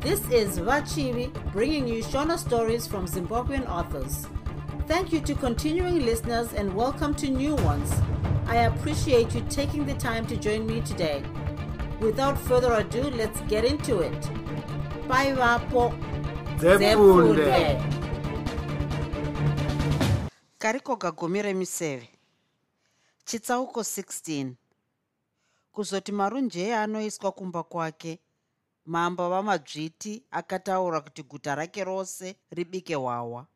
This is Vachivi bringing you Shona stories from Zimbabwean authors. Thank you to continuing listeners and welcome to new ones. I appreciate you taking the time to join me today. Without further ado, let's get into it. Bye, Vapo. Zefunde. karikoga gumi remiseve chitsauko 16 kuzoti marunjeye anoiswa kumba kwake mambo vamadzviti akataura kuti guta rake rose ribike hwawa.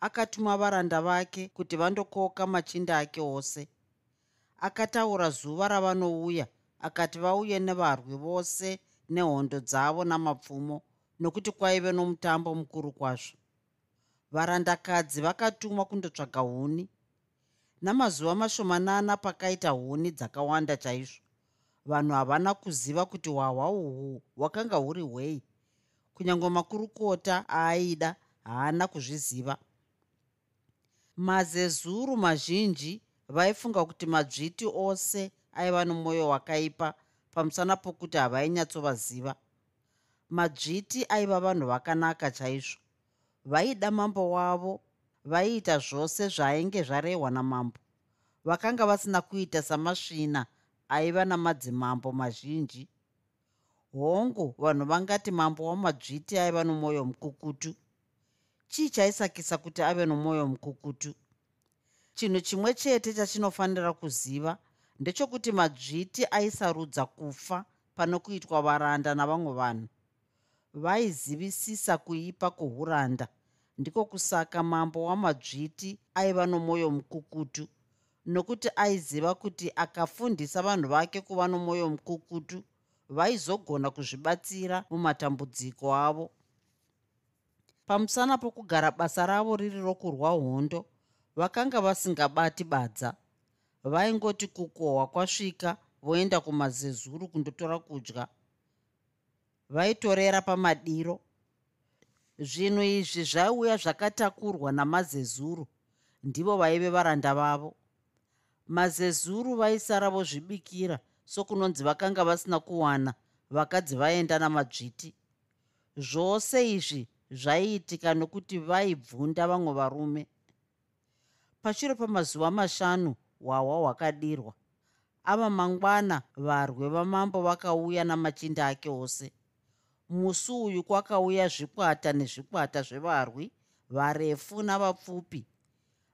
Akatuma varanda vake kuti vandokoka machinda ake ose. Akataura zuva ravanouya akati vauye nevarwi vose nehondo dzavo namapfumo nokuti kwaive nomutambo mukuru kwazvo. Varandakadzi vakatumwa kundotsvaga huni. Namazuva mashomanana pakaita huni dzakawanda chaizvo vanhu havana kuziva kuti hwahwa uhwu hwakanga huri hwei. Kunyange makurukota aaida haana kuzviziva. Mazezuru mazhinji vaifunga kuti madzviti ose aiva nomwoyo wakaipa pamusana pokuti havainyatsovaziva madzviti aiva vanhu vakanaka chaizvo. Vaida mambo wavo vaiita zvose zvaainge zvarehwa namambo. Vakanga vasina kuita samasvina aiva namadzimambo mazhinji. Hongu vanhu vangati mambo wamadzviti aiva nomwoyo mukukutu. Chii chaisakisa kuti ave nomwoyo mukukutu? Chinhu chimwe chete chachinofanira kuziva ndechokuti madzviti aisarudza kufa pano kuitwa varanda navamwe vanhu. Vaizivisisa kuipa kuhuranda ndiko kusaka mambo wamadzviti aiva nomwoyo mukukutu nokuti aiziva kuti akafundisa vanhu vake kuva nomwoyo mukukutu vaizogona kuzvibatsira mumatambudziko avo. Pamusana pokugara basa ravo riri rokurwa hondo vakanga vasingabati badza. Vaingoti kukohwa kwasvika voenda kumazezuru kundotora kudya. Vaitorera pamadiro. Zvinhu izvi zvaiuya zvakatakurwa namazezuru ndivo vaive varanda vavo mazezuru vaisara vozvibikira sokunonzi vakanga vasina kuwana vakadzi vaenda namadzviti. Zvose izvi zvaiitika nokuti vaibvunda vamwe varume. Pashure pamazuva mashanu hwahwa hwakadirwa. Ava mangwana varwe vamambo vakauya namachinda ake ose. Musi uyu kwakauya zvikwata nezvikwata zvevarwi varefu navapfupi.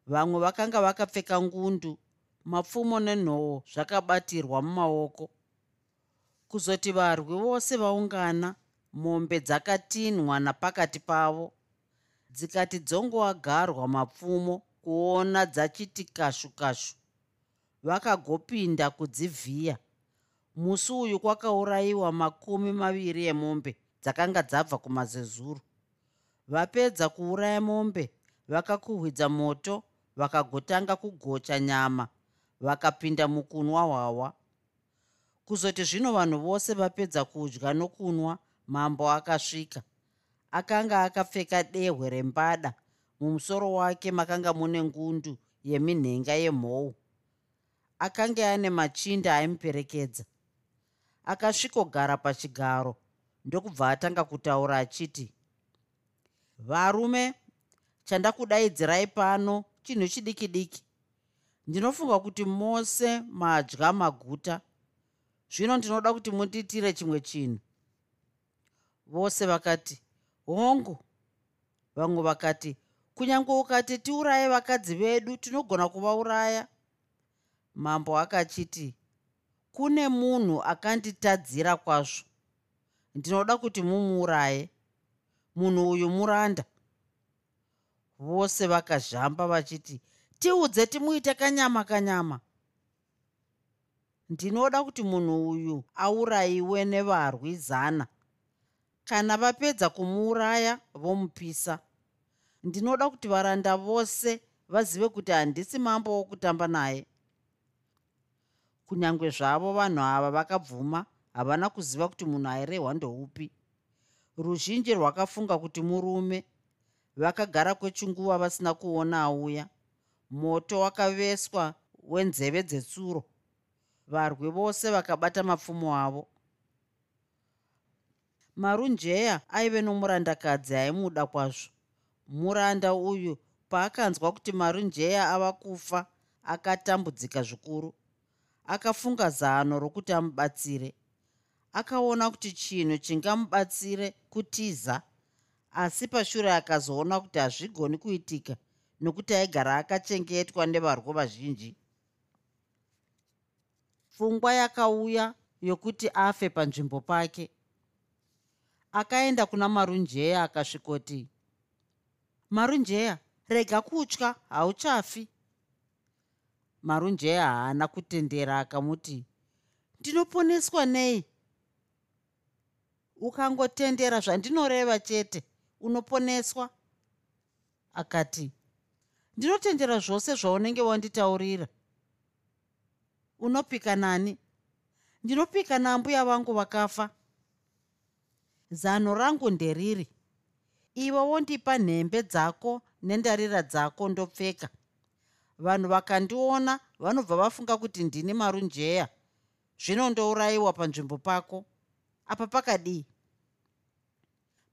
Vamwe vakanga vakapfeka ngundu mapfumo nenhoo zvakabatirwa mumaoko. Kuzoti varwi vose vaungana mombe dzakatinhwa napakati pavo dzikati dzongoagarwa mapfumo kuona dzachiti kashu kashu. Vakagopinda kudzivhiya. Musi uyu kwakaurayiwa makumi maviri emombe dzakanga dzabva kumazezuru vapedza kuuraya mombe vakakuhwidza moto vakagotanga kugocha nyama vakapinda mukunwa hwawa. Kuzoti zvino vanhu vose vapedza kudya nokunwa mambo akasvika. Akanga akapfeka dehwe rembada mumusoro wake makanga mune ngundu yeminhenga yemhou. Akanga ane machinda aimuperekedza akasvikogara pachigaro ndokubva atanga kutaura achiti varume chandakudaidzirai pano chinhu chidiki diki ndinofunga kuti mose madya maguta. Zvino ndinoda kuti mundiitire chimwe chinhu. Vose vakati hongu. Vamwe vakati kunyange ukati tiuraye vakadzi vedu tinogona kuvauraya. Mambo akachiti kune munhu akanditadzira kwazvo. Ndinoda kuti mumuuraye. Munhu uyu muranda. Vose vakazhamba vachiti tiudze timuite kanyama kanyama. Ndinoda kuti munhu uyu aurayiwe nevarwi zana kana vapedza kumuuraya vomupisa. Ndinoda kuti varanda vose vazive kuti handisi mambo wokutamba naye. Kunyange zvavo vanhu ava vakabvuma havana kuziva kuti munhu airehwa ndoupi. Ruzhinji rwakafunga kuti murume. Vakagara kwechinguva vasina kuona auya moto wakaveswa wenzeve dzetsuro. Varwi vose vakabata mapfumo avo. Marunjeya aive nomurandakadzi aimuda kwazvo. Muranda uyu paakanzwa kuti marunjeya ava kufa akatambudzika zvikuru. Akafunga zano rokuti amubatsire. Akaona kuti chinhu chingamubatsire kutiza asi pashure akazoona kuti hazvigoni kuitika nokuti aigara akachengetwa nevarwo vazhinji. Pfungwa yakauya yokuti afe panzvimbo pake. Akaenda kuna marunjeya akasvikoti marunjeya rega kutya hauchafi. Marunjeya haana kutendera akamuti ndinoponeswa nei? Ukangotendera zvandinoreva chete unoponeswa. Akati ndinotendera zvose zvaunenge wanditaurira. Unopika nani? Ndinopika nambuya vangu vakafa. Zano rangu nderiri. Iwe wondipa nhembe dzako nendarira dzako ndopfeka. Vanhu vakandiona vanobva vafunga kuti ndini marunjeya. Zvino ndourayiwa panzvimbo pako. Apa pakadii?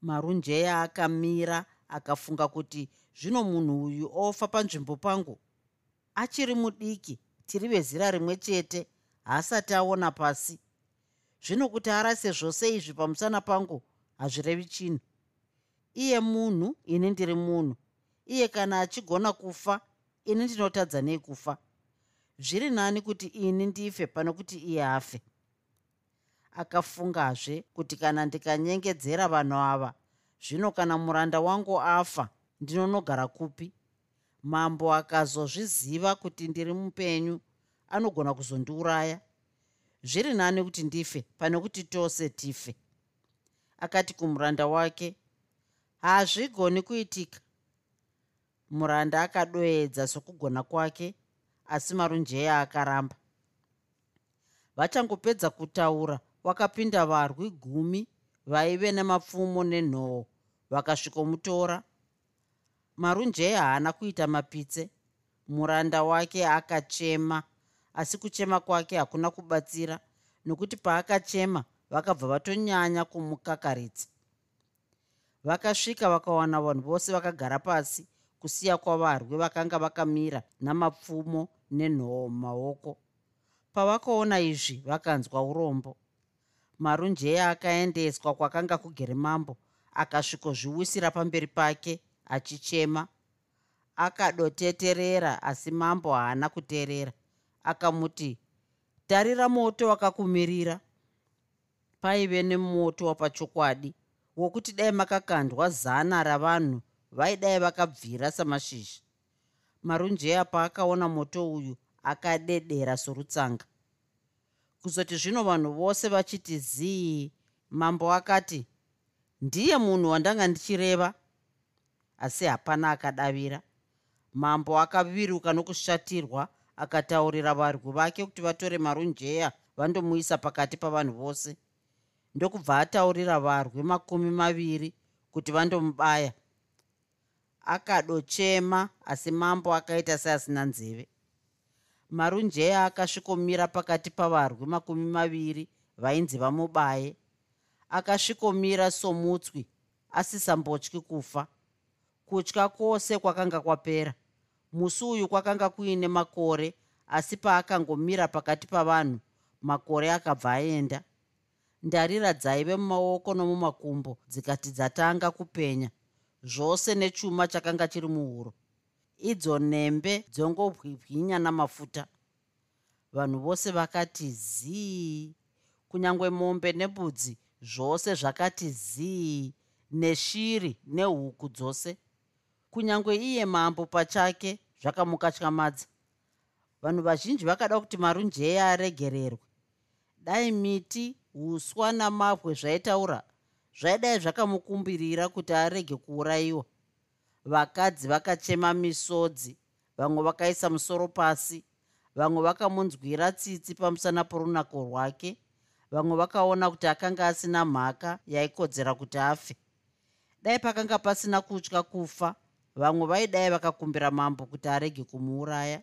Marunjeya akamira akafunga kuti zvino munhu uyu ofa panzvimbo pangu achiri mudiki tiri vezira rimwe chete haasati aona pasi. Zvino kuti arase zvose izvi pamusana pangu hazvirevi chinhu. Iye munhu ini ndiri munhu. Iye kana achigona kufa ini ndinotadza nei kufa zviri nani kuti ini ndife pano kuti iye afe. Akafungazve kuti kana ndikanyengedzera vanhu ava zvino kana muranda wangu afa ndinonogara kupi? Mambo akazozviziva kuti ndiri mupenyu anogona kuzondiuraya. Zviri nani kuti ndife pane kuti tose tife. Akati kumuranda wake hazvigoni kuitika. Muranda akadoedza sokugona kwake asi marunjeya akaramba. Vachangopedza kutaura wakapinda varwi gumi vaive nemapfumo nenhoo vakasvikomutora marunjeya haana kuita mapitse. Muranda wake akachema asi kuchema kwake hakuna kubatsira nokuti paakachema vakabva vatonyanya kumukakaritsa vakasvika vakawana vanhu vose vakagara pasi kusiya kwavarwi vakanga vakamira namapfumo nenhoo mumaoko. Pavakaona izvi vakanzwa urombo. Marunjeya akaendeswa kwakanga kugere mambo akasvikozviwisira pamberi pake achichema akadoteterera asi mambo haana kuteerera. Akamuti tarira moto wakakumirira. Paive nemoto wapachokwadi wokuti dai makakandwa zana ravanhu vaidai vakabvira samashizha. Marunjeya paakaona moto uyu akadedera sorutsanga. Kuzoti zvino vanhu vose vachiti zii mambo akati ndiye munhu wandanga ndichireva asi hapana akadavira. Mambo akaviruka nokushatirwa akataurira varwi vake kuti vatore marunjeya vandomuisa pakati pavanhu vose. Ndokubva ataurira varwi makumi maviri kuti vandomubaya. Akadochema asi mambo akaita seasina nzeve. Marunjeya akasvikomira pakati pavarwi makumi maviri vainzi vamubaye. Akasvikomira somutswi asisambotyi kufa kutya kwose kwakanga kwapera. Musi uyu kwakanga kuine makore asi paakangomira pakati pavanhu makore akabva aenda. Ndarira dzaive mumaoko nomumakumbo dzikati dzatanga kupenya zvose nechuma chakanga chiri muhuro. Idzo nembe dzongobwibwinya namafuta. Vanhu vose vakati zii. Kunyange mombe nebudzi zvose zvakati zii. Neshiri nehuku dzose kunyange iye mambo pachake zvakamukatyamadza vanhu vazhinji vakada kuti marunjeya aregererwe. Dai miti uswa namabwe zvaitaura zvaidai zvakamukumbirira kuti arege kuurayiwa. Vakadzi vakachema misodzi vamwe vakaisa musoro pasi vamwe vakamunzwira tsitsi pamusana porunako rwake vamwe vakaona kuti akanga asina mhaka yaikodzera kuti afe. Dai pakanga pasina kutya kufa vamwe vaidai vakakumbira mambo kuti arege kumuuraya.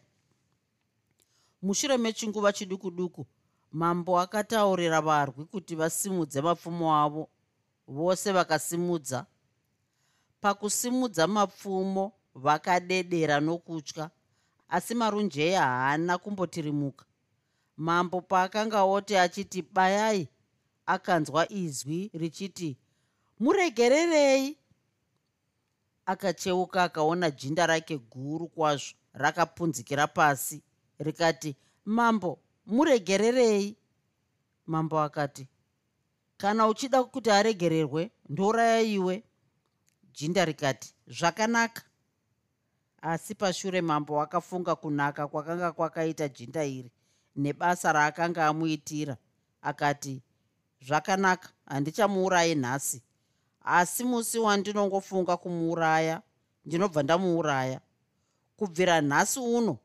Mushure mechinguva chiduku duku mambo akataurira varwi kuti vasimudze mapfumo avo vose vakasimudza. Pakusimudza mapfumo vakadedera nokutya asi marunjeya haana kumbotirimuka. Mambo paakanga oti achiti bayai akanzwa izwi richiti muregererei akacheuka akaona jinda rake guru kwazvo rakapunzikira pasi rikati mambo muregererei. Mambo akati kana uchida kuti aregererwe ndourayaiwe jinda rikati zvakanaka. Asi pashure mambo akafunga kunaka kwakanga kwakaita jinda iri nebasa raakanga amuitira. Akati zvakanaka handichamuurayi nhasi asi musi wandinongofunga kumuuraya ndinobva ndamuuraya. Kubvira nhasi uno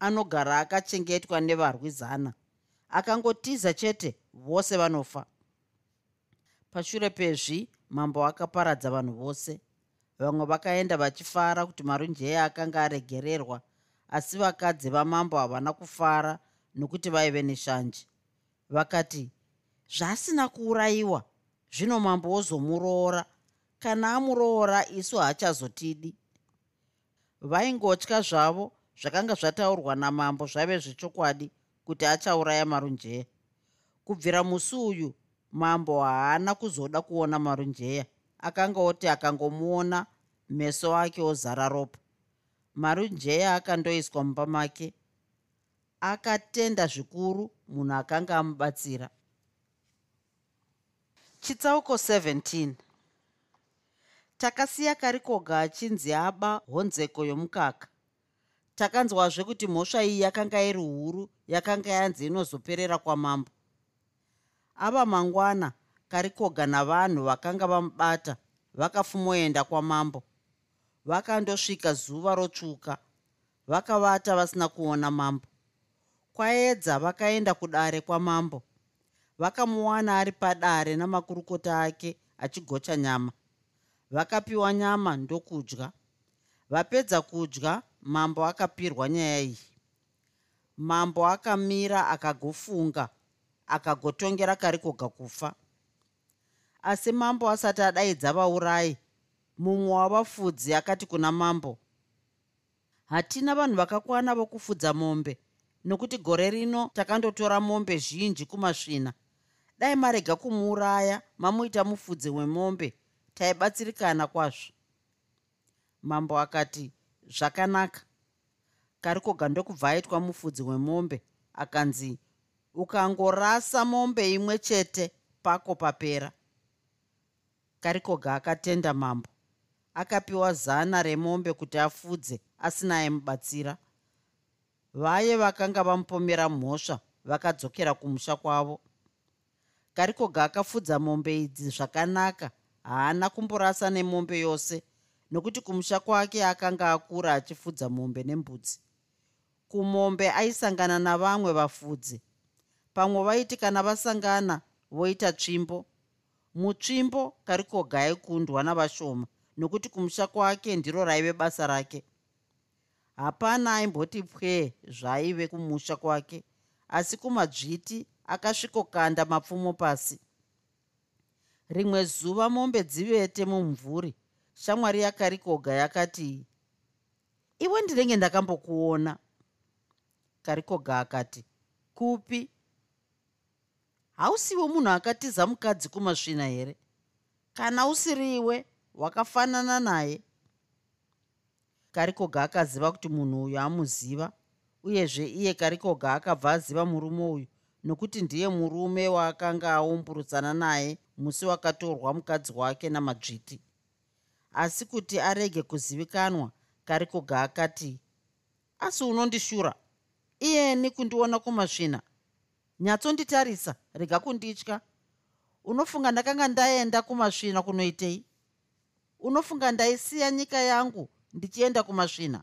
anogara akachengetwa nevarwi zana akangotiza chete vose vanofa. Pashure pezvi mambo akaparadza vanhu vose. Vamwe vakaenda vachifara kuti marunjeya akanga aregererwa asi vakadzi vamambo havana kufara nokuti vaive neshanje. Vakati zvasina kuurayiwa zvino mambo wozomuroora. Kana amuroora isu haachazotidi. Vaingotya zvavo zvakanga zvataurwa namambo zvaive zvechokwadi kuti achauraya marunjeya. Kubvira musi uyu mambo haana kuzoda kuona marunjeya. Akanga oti akangomuona meso ake ozara ropa. Marunjeya akandoiswa mumba make akatenda zvikuru munhu akanga amubatsira chitsauko 17 takasiya karikoga achinzi aba honzeko yomukaka. Takanzwazve kuti mhosva iyi yakanga iri huru yakanga yanzi inozoperera kwamambo. Ava mangwana karikoga navanhu vakanga vamubata vakafumoenda kwamambo. Vakandosvika zuva rotsvuka vakavata vasina kuona mambo. Kwaedza vakaenda kudare kwamambo vakamuwana ari padare namakurukota ake achigocha nyama. Vakapiwa nyama ndokudya. Vapedza kudya mambo akapirwa nyaya iyi. Mambo akamira akagofunga akagotongera karikoga kufa. Asi mambo asati adaidza vaurayi mumwe wavafudzi akati kuna mambo hatina vanhu vakakwana vokufudza mombe nokuti gore rino takandotora mombe zhinji kumasvina dai marega kumuuraya mamuita mufudzi wemombe taibatsirikana kwazvo. Mambo akati zvakanaka. Karikoga ndokubva aitwa mufudzi wemombe akanzi ukangorasa mombe imwe chete pako papera. Karikoga akatenda mambo. Akapiwa zana remombe kuti afudze asina aimubatsira. Vaye vakanga vamupomera mhosva vakadzokera kumusha kwavo karikoga akafudza mombe idzi zvakanaka. Haana kumborasa nemombe yose nokuti kumusha kwake akanga akura achifudza mombe nembudzi. Kumombe aisangana navamwe vafudzi. Pamwe vaiti kana vasangana voita tsvimbo. Mutsvimbo karikoga aikundwa navashoma nokuti kumusha kwake ndiro raive basa rake. Hapana aimboti pwee zvaive kumusha kwake asi kumadzviti akasvikokanda mapfumo pasi. Rimwe zuva mombe dzivete mumvuri. Shamwari yakarikoga yakati iwe ndinenge ndakambokuona. Karikoga akati kupi? Hausiwo munhu akatiza mukadzi kumasvina here? Kana usiriwe wakafanana naye. Karikoga akaziva kuti munhu uyu amuziva uyezve iye karikoga akabva aziva murume uyu nokuti ndiye murume waakanga aumburudzana naye musi wakatorwa mukadzi wake namadzviti asi kuti arege kuzivikanwa karikoga akati asi unondishura? Iyeni kundiona kumasvina nyatsonditarisa rega kunditya. Unofunga ndakanga ndaenda kumasvina kunoitei? Unofunga ndaisiya nyika yangu ndichienda kumasvina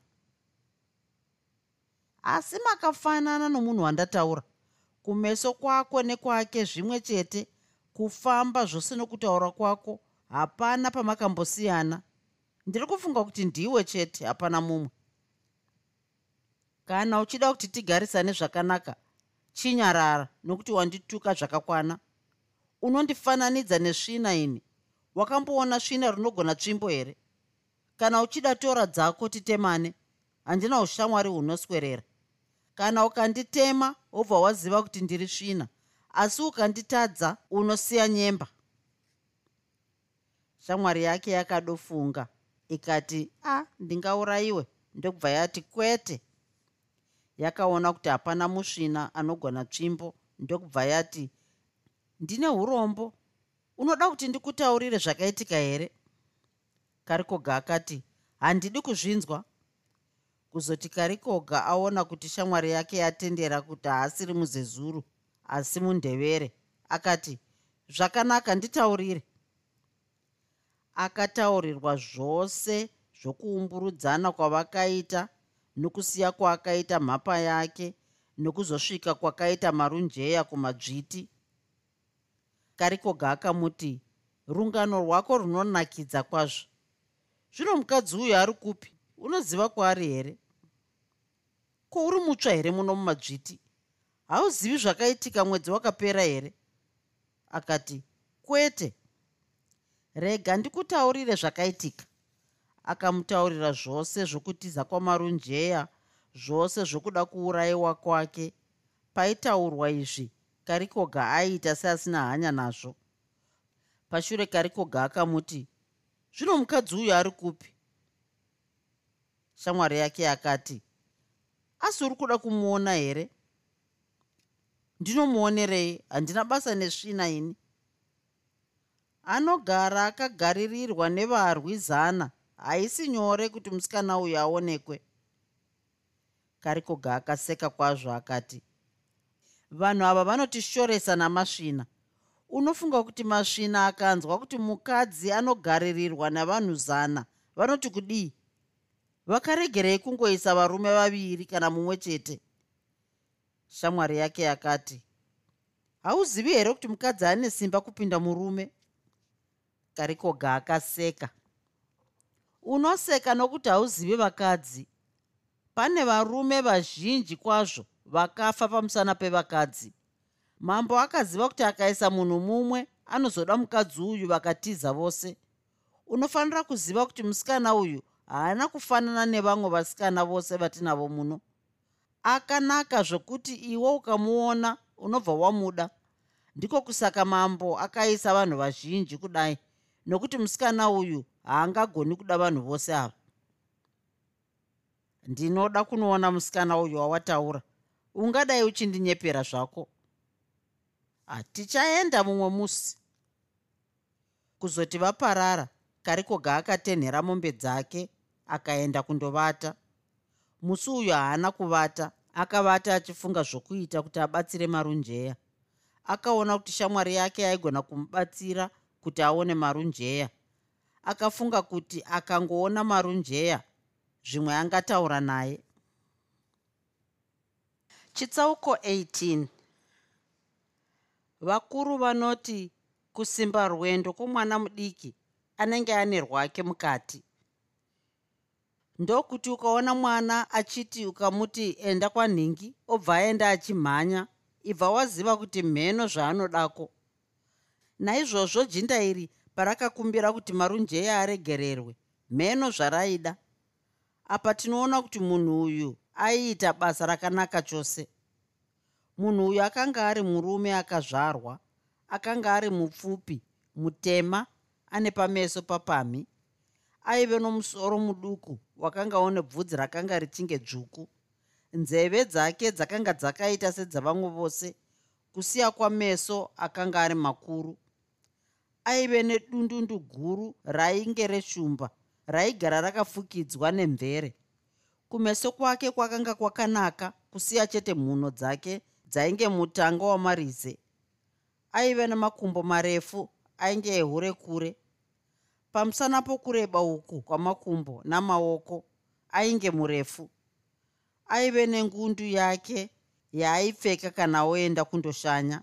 asi makafanana nomunhu wandataura kumeso kwako nekwake zvimwe chete kufamba zvose nokutaura kwako hapana pamakambosiyana. Ndiri kufunga kuti ndiwe chete hapana mumwe. Kana uchida kuti tigarisane zvakanaka chinyarara nokuti wandituka zvakakwana. Unondifananidza nesvina ini wakamboona svina rinogona tsvimbo here? Kana uchida tora dzako titemane handina ushamwari hunoswerera kana ukanditema wobva waziva kuti ndiri svina asi ukanditadza unosiya nyemba. Shamwari yake yakadofunga. Ikati a ndingaurayiwe. Ndokubva yati kwete. Yakaona kuti hapana musvina anogona tsvimbo ndokubva yati ndine urombo. Unoda kuti ndikutaurire zvakaitika here? Karikoga akati handidi kuzvinzwa kuzoti karikoga aona kuti shamwari yake yatendera kuti haasiri muzezuru asi mundevere. Akati zvakanaka nditaurire. Akataurirwa zvose zvokuumburudzana kwavakaita nokusiya kwaakaita mhapa yake nokuzosvika kwakaita marunjeya kumadzviti. Karikoga akamuti rungano rwako runonakidza kwazvo. Zvino mukadzi uyu ari kupi? Unoziva kwaari here ko uri mutsva here muno mumadzviti? Hauzivi zvakaitika mwedzi wakapera here? Akati kwete. Rega ndikutaurire zvakaitika. Akamutaurira zvose zvokutiza kwamarunjeya zvose zvokuda kuurayiwa kwake. Paitaurwa izvi karikoga aiita seasina hanya nazvo. Pashure karikoga akamuti zvino mukadzi uyu ari kupi? Shamwari yake akati asi uri kuda kumuona here? Ndinomuonerei handina basa nesvina ini. Anogara akagaririrwa nevarwi zana haisi nyore kuti musikana uyu aonekwe. Karikoga akaseka kwazvo akati vanhu ava vanotishoresa namasvina. Unofunga kuti masvina akanzwa kuti mukadzi anogaririrwa navanhu zana. Vanoti kudii vakaregerei kungoisa varume vaviri kana mumwe chete. Shamwari yake yakati hauzivi here kuti mukadzi ane simba kupinda murume? Karikoga akaseka unoseka nokuti hauzivi vakadzi. Pane varume vazhinji kwazvo vakafa pamusana pevakadzi. Mambo akaziva kuti akaisa munhu mumwe anozoda mukadzi uyu vakatiza vose. Unofanira kuziva kuti musikana uyu haana kufanana nevamwe vasikana vose vatinavo muno. Akanaka zvokuti iwe ukamuona unobva wamuda. Ndiko kusaka mambo akaisa vanhu vazhinji kudai nokuti musikana uyu haangagoni kuda vanhu vose ava. Ndinoda kunoona musikana uyu wawataura ungadai uchindinyepera zvako. Hatichaenda mumwe musi. Kuzoti vaparara karikoga akatenhera mombe dzake akaenda kundovata. Musi uyu haana kuvata akavata achifunga zvokuita kuti abatsire marunjeya. Akaona kuti shamwari yake aigona kumubatsira kuti aone marunjeya. Akafunga kuti akangoona marunjeya zvimwe angataura naye. Chitsauko 18 vakuru vanoti kusimba rwendo kwomwana mudiki anenge ane rwake mukati ndokuti ukaona mwana achiti ukamuti enda kwanhingi obva aenda achimhanya ibva waziva kuti mheno zvaanodako. Naizvozvo jinda iri parakakumbira kuti marunjeya aregererwe mheno zvaraida. Apa tinoona kuti munhu uyu aiita basa rakanaka chose. Munhu uyu akanga ari murume akazvarwa akanga ari mupfupi mutema ane pameso papamhi aive nomusoro muduku wakanga une bvudzi rakanga richinge dzvuku. Nzeve dzake dzakanga dzakaita sedzavamwe vose kusiya kwameso akanga ari makuru. Aive nedundundu guru rainge reshumba raigara rakafukidzwa nemvere. Kumeso kwake kwakanga kwakanaka kusiya chete mhuno dzake dzainge mutango wamarize. Aive nemakumbo marefu ainge ehure kure pamusana pokureba uku kwamakumbo namaoko ainge murefu. Aive nengundu yake yaaipfeka kana oenda kundoshanya.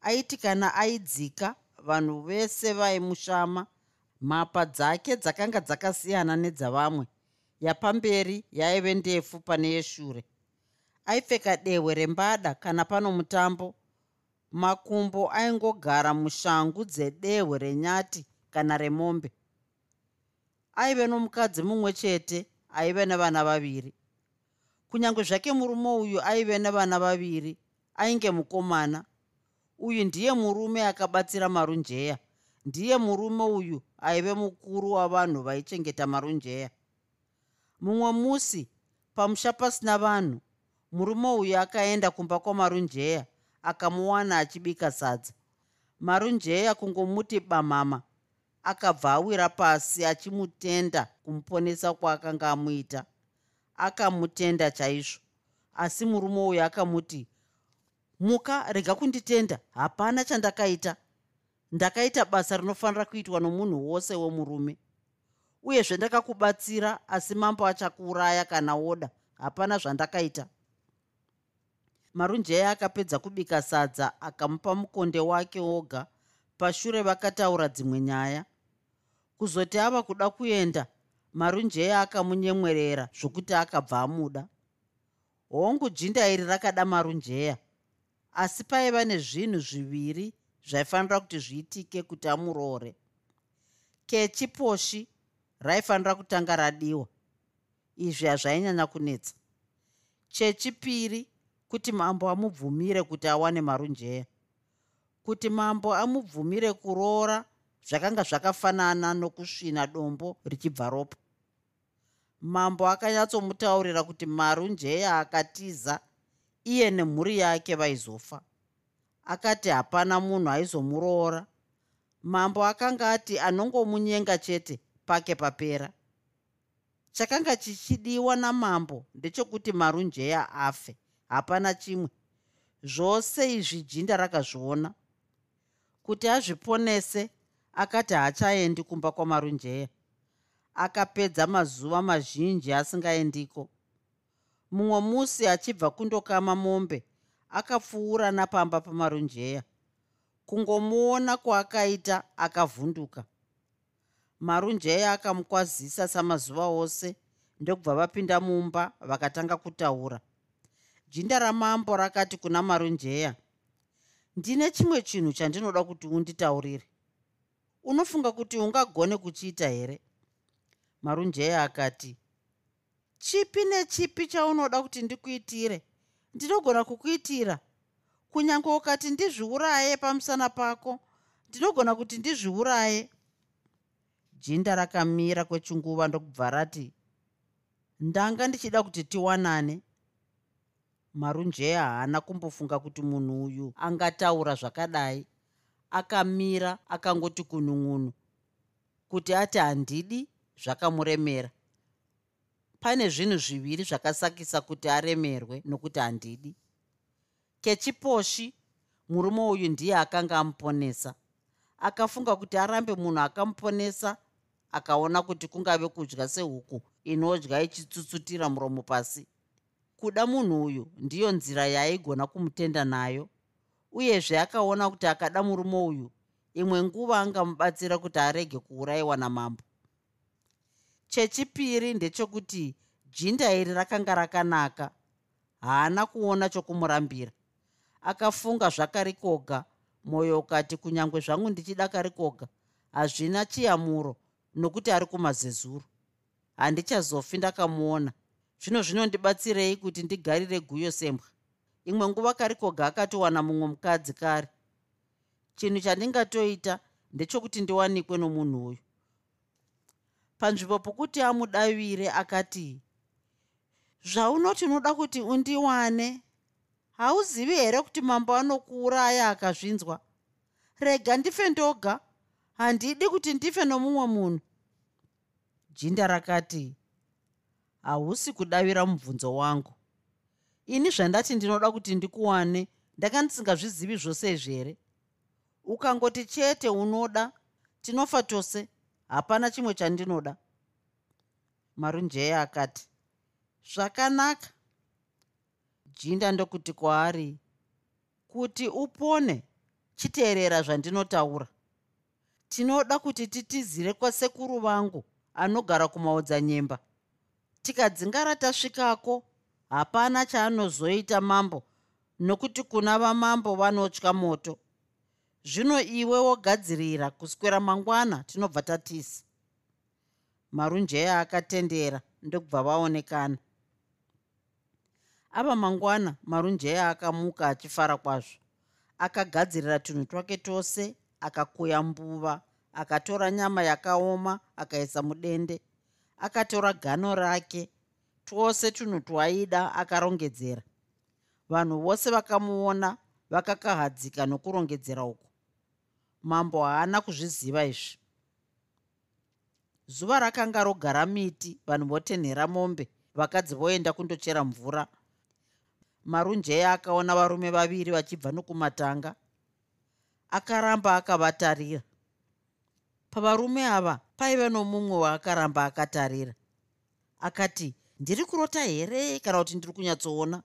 Aiti kana aidzika vanhu vese vaimushama. Mhapa dzake dzakanga dzakasiyana nedzavamwe. Yapamberi yaive ndefu pane yeshure. Aipfeka dehwe rembada kana pano mutambo. Makumbo aingogara mushangu dzedehwe renyati kana remombe. Aive nomukadzi mumwe chete aive nevana vaviri. Kunyange zvake murume uyu aive nevana vaviri ainge mukomana. Uyu ndiye murume akabatsira marunjeya. Ndiye murume uyu aive mukuru wavanhu vaichengeta marunjeya. Mumwe musi pamusha pasina vanhu murume uyu akaenda kumba kwamarunjeya akamuwana achibika sadza. Marunjeya kungomuti bamhama akabva awira pasi achimutenda kumuponesa kwaakanga amuita. Akamutenda chaizvo. Asi murume uyu akamuti muka rega kunditenda. Hapana chandakaita. Ndakaita basa rinofanira kuitwa nomunhu wose wemurume. Uyezve ndakakubatsira asi mambo achakuuraya kana oda hapana zvandakaita. Marunjeya akapedza kubika sadza akamupa mukonde wake woga. Pashure vakataura dzimwe nyaya kuzoti ava kuda kuenda marunjeya akamunyemwerera zvokuti akabva amuda. Hongu jinda iri rakada marunjeya asi paiva nezvinhu zviviri zvaifanira kuti zviitike kuti amuroore. Kechiposhi raifanira kutanga radiwa izvi hazvainyanya kunetsa. Chechipiri kuti mambo amubvumire kuti awane marunjeya. Kuti mambo amubvumire kuroora zvakanga zvakafanana nokusvina dombo richibva ropa. Mambo akanyatsomutaurira kuti marunjeya akatiza iye nemhuri yake vaizofa. Akati hapana munhu aizomuroora. Mambo akanga ati anongomunyenga chete pake papera. Chakanga chichidiwa namambo ndechekuti marunjeya afe hapana chimwe. Zvose izvi jinda rakazviona. Kuti azviponese akati haachaendi kumba kwamarunjeya akapedza mazuva mazhinji asingaendiko. Mumwe musi achibva kundokama mombe akapfuura napamba pamarunjeya. Kungomuona kwaakaita akavhunduka. Marunjeya akamukwazisa samazuva ose ndokubva vapinda mumba vakatanga kutaura. Jinda ramambo rakati kuna marunjeya ndine chimwe chinhu chandinoda kuti unditaurire unofunga kuti ungagone kuchiita here? Marunjeya akati chipi nechipi chaunoda kuti ndikuitire? Ndinogona kukuitira. Kunyange ukati ndizviuraye pamusana pako ndinogona kuti ndizviuraye. Jinda rakamira kwechinguva ndokubva rati ndanga ndichida kuti tiwanane. Marunjeya haana kumbofunga kuti munhu uyu angataura zvakadai akamira akangoti kunun'unu kuti ati handidi zvakamuremera. Pane zvinhu zviviri zvakasakisa kuti aremerwe nokuti handidi. Kechiposhi murume uyu ndiye akanga amuponesa. Akafunga kuti arambe munhu akamuponesa akaona kuti kungave kudya sehuku inodya ichitsutsutira muromo pasi. Kuda munhu uyu ndiyo nzira yaaigona kumutenda nayo uyezve akaona kuti akada murume uyu imwe nguva angamubatsira kuti arege kuurayiwa namambo. Chechipiri ndechekuti jinda iri rakanga rakanaka haana kuona chokumurambira. Akafunga zvakarikoga mwoyo ukati kunyange zvangu ndichida karikoga hazvina chiyamuro nokuti ari kumazezuru handichazofi ndakamuona. Zvino zvinondibatsirei kuti ndigarire guyo sembwa imwe nguva karikoga akatowana mumwe mukadzi kare. Chinhu chandingatoita ndechokuti ndiwanikwe nomunhu uyu. Panzvimbo pokuti amudavire akati zvaunoti unoda kuti undiwane? Hauzivi here kuti mambo anokuuraya akazvinzwa? Rega ndife ndoga. Handidi kuti ndife nomumwe munhu. Jinda rakati hausi kudavira mubvunzo wangu ini zvandati ndinoda kuti ndikuwane ndanga ndisingazvizivi zvose izvi here ukangoti chete unoda tinofa tose hapana chimwe chandinoda. Marunjeya akati zvakanaka. Jinda ndokuti kwaari kuti upone chiteerera zvandinotaura. Tinoda kuti titizire kwasekuru vangu anogara kumaodzanyemba. Tikadzingara tasvikako hapana chaanozoita mambo nokuti kuna vamambo vanotya moto. Zvino iwe wogadzirira kuswera mangwana tinobva tatisa. Marunjeya akatendera ndokubva vaonekana. Ava mangwana marunjeya akamuka achifara kwazvo. Akagadzirira tunhu twake tose akakuya mbuva akatora nyama yakaoma akaisa mudende. Akatora gano rake twose tunhu twaida akarongedzera. Vanhu vose vakamuona vakakahadzika nokurongedzera uku. Mambo haana kuzviziva izvi. Zuva rakanga rogara miti vanhu votenhera mombe vakadzi voenda kundochera mvura. Marunjeya akaona varume vaviri vachibva nokumatanga akaramba akavatarira. Pavarume ava paive nomumwe waakaramba akatarira. Akati ndiri kurota here kana kuti ndiri kunyatsoona?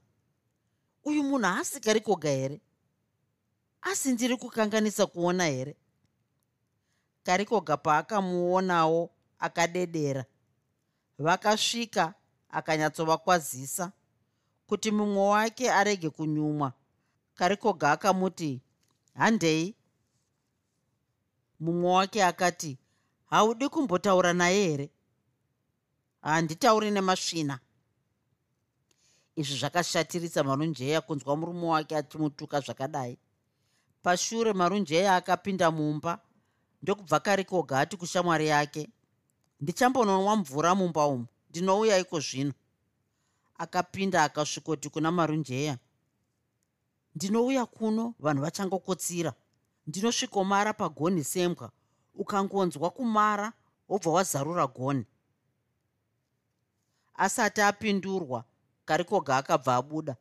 Uyu munhu haasikarikoga here? Asi ndiri kukanganisa kuona here? Karikoga paakamuonawo akadedera vakasvika akanyatsovakwazisa kuti mumwe wake arege kunyumwa. Karikoga akamuti handei. Mumwe wake akati haudi kumbotaura naye here handitauri nemasvina izvi zvakashatirisa marunjeya kunzwa murume wake achimutuka zvakadai. Pashure marunjeya akapinda mumba ndokubva karikoga ati kushamwari yake. Ndichambononwa mvura mumba umu ndinouya iko zvino. Akapinda akasvikoti kuna marunjeya. Ndinouya kuno vanhu vachangokotsira ndinosvikomara pagonhi sembwa ukangonzwa kumara wobva wazarura gonhi asati apindurwa karikoga akabva abuda.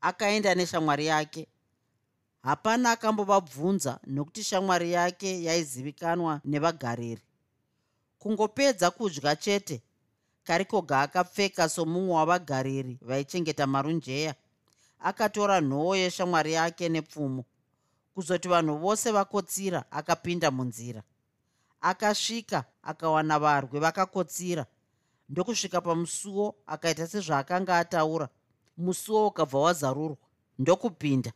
Akaenda neshamwari yake. Hapana akambovabvunza nokuti shamwari yake yaizivikanwa nevagariri kungopedza kudya chete karikoga akapfeka somumwe wavagariri vaichengeta marunjeya. Akatora nhoo yeshamwari yake nepfumo. Kuzoti vanhu vose vakotsira akapinda munzira. Akasvika akawana varwi vakakotsira ndokusvika pamusuwo akaita sezvaakanga ataura. Musuwo ukabva wazarurwa ndokupinda.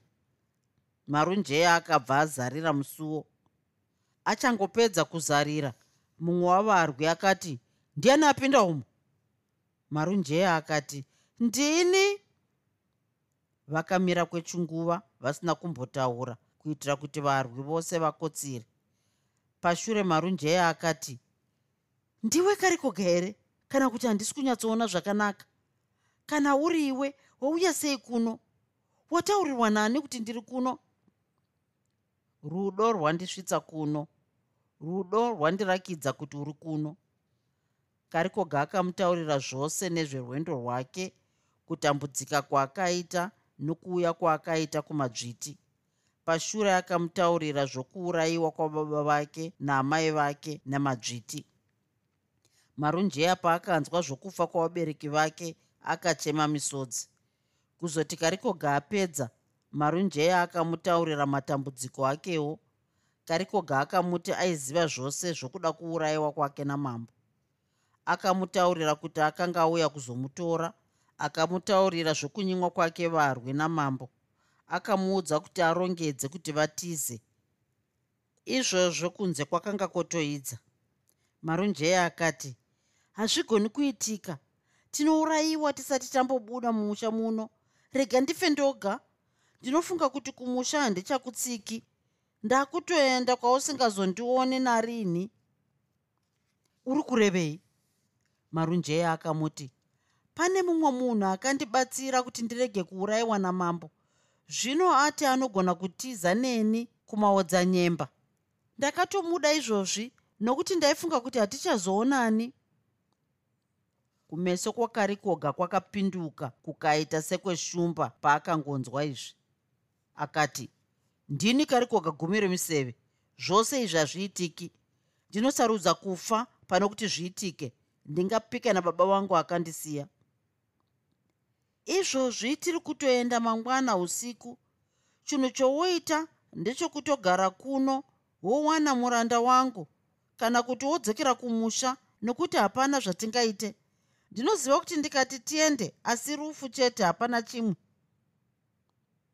Marunjeya akabva azarira musuwo achangopedza kuzarira. Mumwe wavarwi akati ndiani apinda umo? Marunjeya akati ndini. Vakamira kwechinguva vasina kumbotaura kuitira kuti varwi vose vakotsire. Pashure marunjeya akati ndiwe karikoga here kana kuti handisi kunyatsoona zvakanaka. Kana uri iwe wauya sei kuno? Wataurirwa nani kuti ndiri kuno? Rudo rwandisvitsa kuno. Rudo rwandirakidza kuti uri kuno. Karikoga akamutaurira zvose nezverwendo rwake kutambudzika kwaakaita nokuuya kwaakaita kumadzviti. Pashure akamutaurira zvokuurayiwa kwababa vake naamai vake namadzviti marunjeya paakanzwa zvokufa kwavabereki vake akachema misodzi. Kuzoti karikoga apedza marunjeya akamutaurira matambudziko akewo karikoga akamuti aiziva zvose zvokuda kuurayiwa kwake namambo. Akamutaurira kuti akanga auya kuzomutora akamutaurira zvokunyimwa kwake varwi namambo. Akamuudza kuti arongedze kuti vatize. Izvozvo kunze kwakanga kwotoidza marunjeya akati hazvigoni kuitika. Tinourayiwa tisati tambobuda mumusha muno. Rega ndife ndoga. Ndinofunga kuti kumusha handichakutsiki. Ndakutoenda kwausingazondioni narini. Uri kurevei? Marunjeya akamuti pane mumwe munhu akandibatsira kuti ndirege kuurayiwa namambo. Zvino ati anogona kutiza neni kumaodzanyemba? Ndakatomuda izvozvi nokuti ndaifunga kuti hatichazoonani kumeso kwakarikoga kwakapinduka kukaita sekweshumba paakangonzwa izvi. Akati ndini karikoga gumi remiseve? Zvose izvi hazviitiki. Ndinosarudza kufa pano kuti zviitike. Ndingapika nababa vangu akandisiya. Izvozvi tiri kutoenda mangwana usiku? Chinhu chowoita ndechokutogara kuno wowana muranda wangu. Kana kuti wodzokera kumusha nokuti hapana zvatingaite ndinoziva kuti ndikati tiende asi rufu chete hapana chimwe.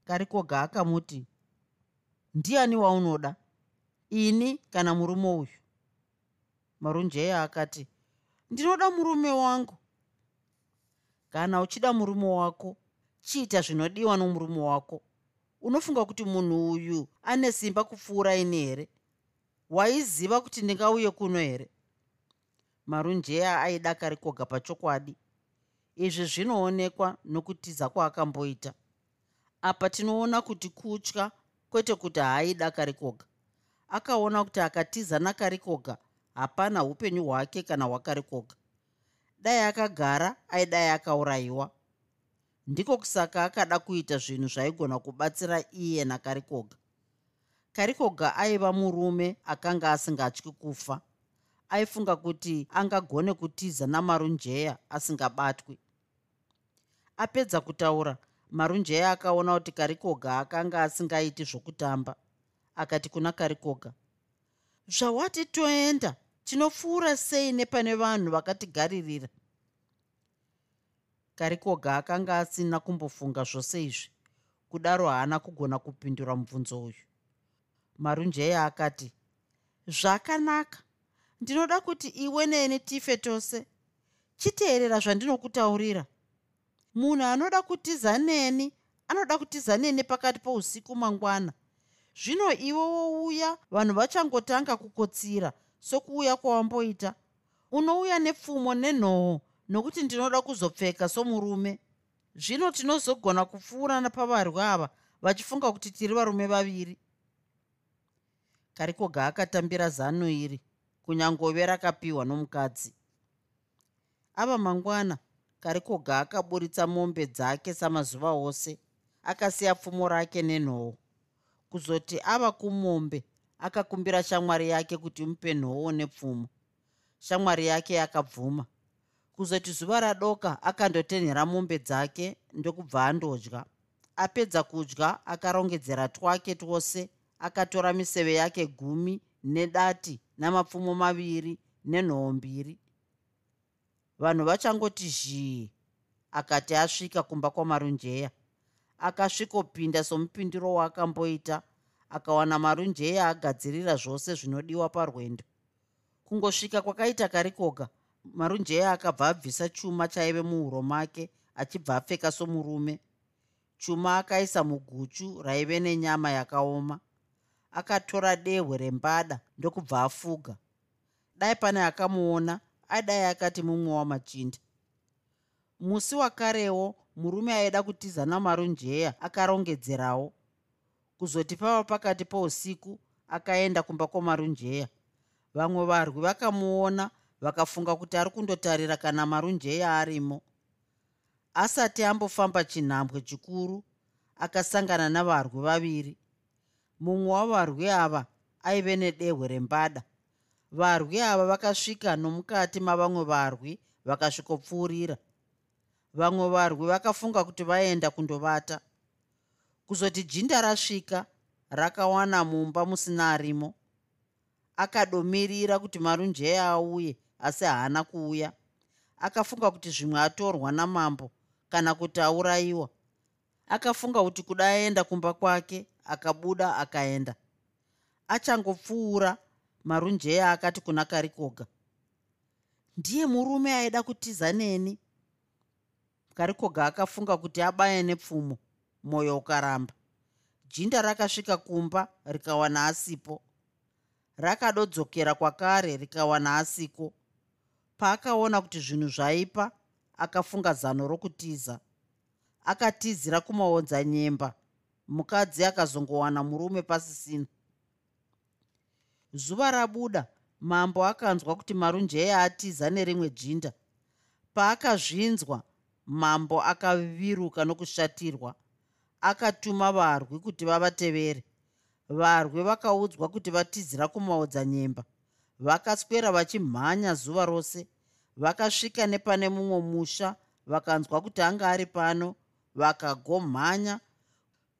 Karikoga akamuti ndiani waunoda? Ini kana murume uyu? Marunjeya akati ndinoda murume wangu. Kana uchida murume wako chiita zvinodiwa nomurume wako. Unofunga kuti munhu uyu ane simba kupfuura ini here? Waiziva kuti ndingauye kuno here marunjeya aidakari koga pachokwadi. Izvi zvinoonekwa nokutiza kwaakamboita. Apa tinoona kuti kutya kwete kuti haaidakari koga. Akaona kuti akatiza nakari koga hapana upenyu hwake kana hwakari koga. Dai akagara aidai akaurayiwa. Ndiko kusaka akada kuita zvinhu zvaigona kubatsira iye nakari koga. Kari koga aiva murume akanga asingatyi kufa aifunga kuti angagone kutiza namarunjeya asingabatwi. Apedza kutaura marunjeya akaona kuti karikoga akanga asingaiti zvokutamba. Akati kuna karikoga zvawati toenda tinopfuura sei nepane vanhu vakatigaririra karikoga akanga asina kumbofunga zvose izvi. Kudaro haana kugona kupindura mubvunzo uyu. Marunjeya akati zvakanaka ndinoda kuti iwe neni tife tose. Chiteerera zvandinokutaurira. Munhu anoda kutiza neni anoda kutiza neni pakati pousiku mangwana. Zvino iwe wouya vanhu vachangotanga kukotsira sokuuya kwawamboita. Unouya nepfumo nenhoo nokuti ndinoda kuzopfeka somurume. Zvino tinozogona kupfuura napavarwi ava vachifunga kuti tiri varume vaviri. Karikoga akatambira zano iri kunyangove rakapiwa nomukadzi. Ava mangwana karikoga akaburitsa mombe dzake samazuva ose akasiya pfumo rake nenhoo. Kuzoti ava kumombe akakumbira shamwari yake kuti mupe nhoo nepfumo. Shamwari yake yakabvuma. Kuzoti zuva radoka akandotenhera mombe dzake ndokubva andodya. Apedza kudya akarongedzera twake twose akatora miseve yake gumi nedati namapfumo maviri nenhoo mbiri. Vanhu vachangoti zhii akati asvika kumba kwamarunjeya akasvikopinda somupindiro waakamboita akawana marunjeya agadzirira zvose zvinodiwa parwendo. Kungosvika kwakaita karikoga marunjeya akabva abvisa chuma chaive muhuro make achibva apfeka somurume. Chuma akaisa muguchu raive nenyama yakaoma akatora dehwe rembada ndokubva afuga. Dai pane akamuona aidai akati mumwe wamachinda. Musi wakarewo murume aida kutiza namarunjeya akarongedzerawo. Kuzoti pava pakati pousiku akaenda kumba kwamarunjeya. Vamwe varwi vakamuona vakafunga kuti ari kundotarira kana marunjeya arimo. Asati ambofamba chinhambwe chikuru akasangana navarwi vaviri mumwe wavarwi ava aive nedehwe rembada varwi ava vakasvika nomukati mavamwe varwi vakasvikopfuurira. Vamwe varwi vakafunga kuti vaenda kundovata. Kuzoti jinda rasvika rakawana mumba musina arimo. Akadomirira kuti marunjeya auye asi haana kuuya. Akafunga kuti zvimwe atorwa namambo kana kuti aurayiwa akafunga kuti kuda aenda kumba kwake akabuda akaenda. Achangopfuura marunjeya akati kuna karikoga ndiye murume aida kutiza neni? Karikoga akafunga kuti abaye nepfumo mwoyo ukaramba. Jinda rakasvika kumba rikawana asipo. Rakadodzokera kwakare rikawana asiko. Paakaona kuti zvinhu zvaipa akafunga zano rokutiza. Akatizira kumaodzanyemba mukadzi akazongowana murume pasisina. Zuva rabuda mambo akanzwa kuti marunjeya atiza nerimwe jinda. Paakazvinzwa mambo akaviruka nokushatirwa. Akatuma varwi kuti vavatevere. Varwi vakaudzwa kuti vatizira kumaodzanyemba vakaswera vachimhanya zuva rose. Vakasvika nepane mumwe musha vakanzwa kuti anga ari pano. Vakagomhanya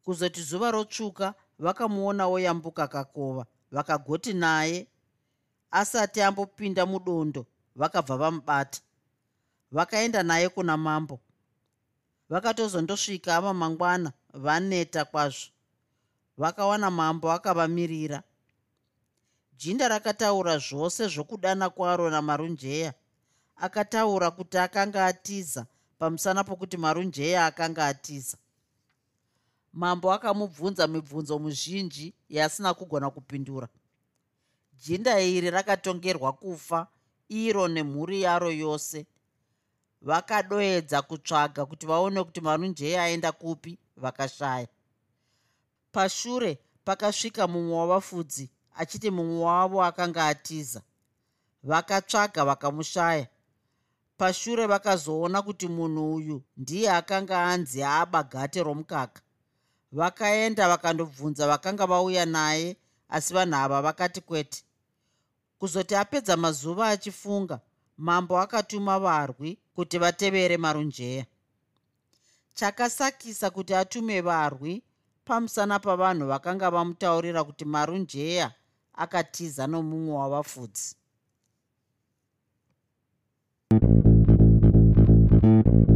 kuzoti zuva rotsvuka vakamuonawo yambuka kakova vakagoti naye asati ambopinda mudondo vakabva vamubata vakaenda naye kuna mambo. Vakatozondosvika ava mangwana vaneta kwazvo. Vakawana mambo akavamirira jinda rakataura zvose zvokudana kwaro namarunjeya. Akataura kuti akanga atiza pamusana pokuti marunjeya akanga atiza mambo akamubvunza mibvunzo muzhinji yasina kugona kupindura. Jinda iri rakatongerwa kufa iro nemhuri yaro yose. Vakadoedza kutsvaga kuti vaone kuti marunjeya aenda kupi vakashaya. Pashure pakasvika mumwe wavafudzi achiti mumwe wavo akanga atiza. Vakatsvaga vakamushaya. Pashure vakazoona kuti munhu uyu ndiye akanga anzi aba gate romukaka vakaenda vakandobvunza vakanga vauya naye asi vanhu ava vakati kwete kuzoti apedza mazuva achifunga mambo akatuma varwi kuti vatevere marunjeya. Chakasakisa kuti atume varwi pamusana pavanhu vakanga vamutaurira kuti marunjeya akatiza nomumwe wavafudzi. I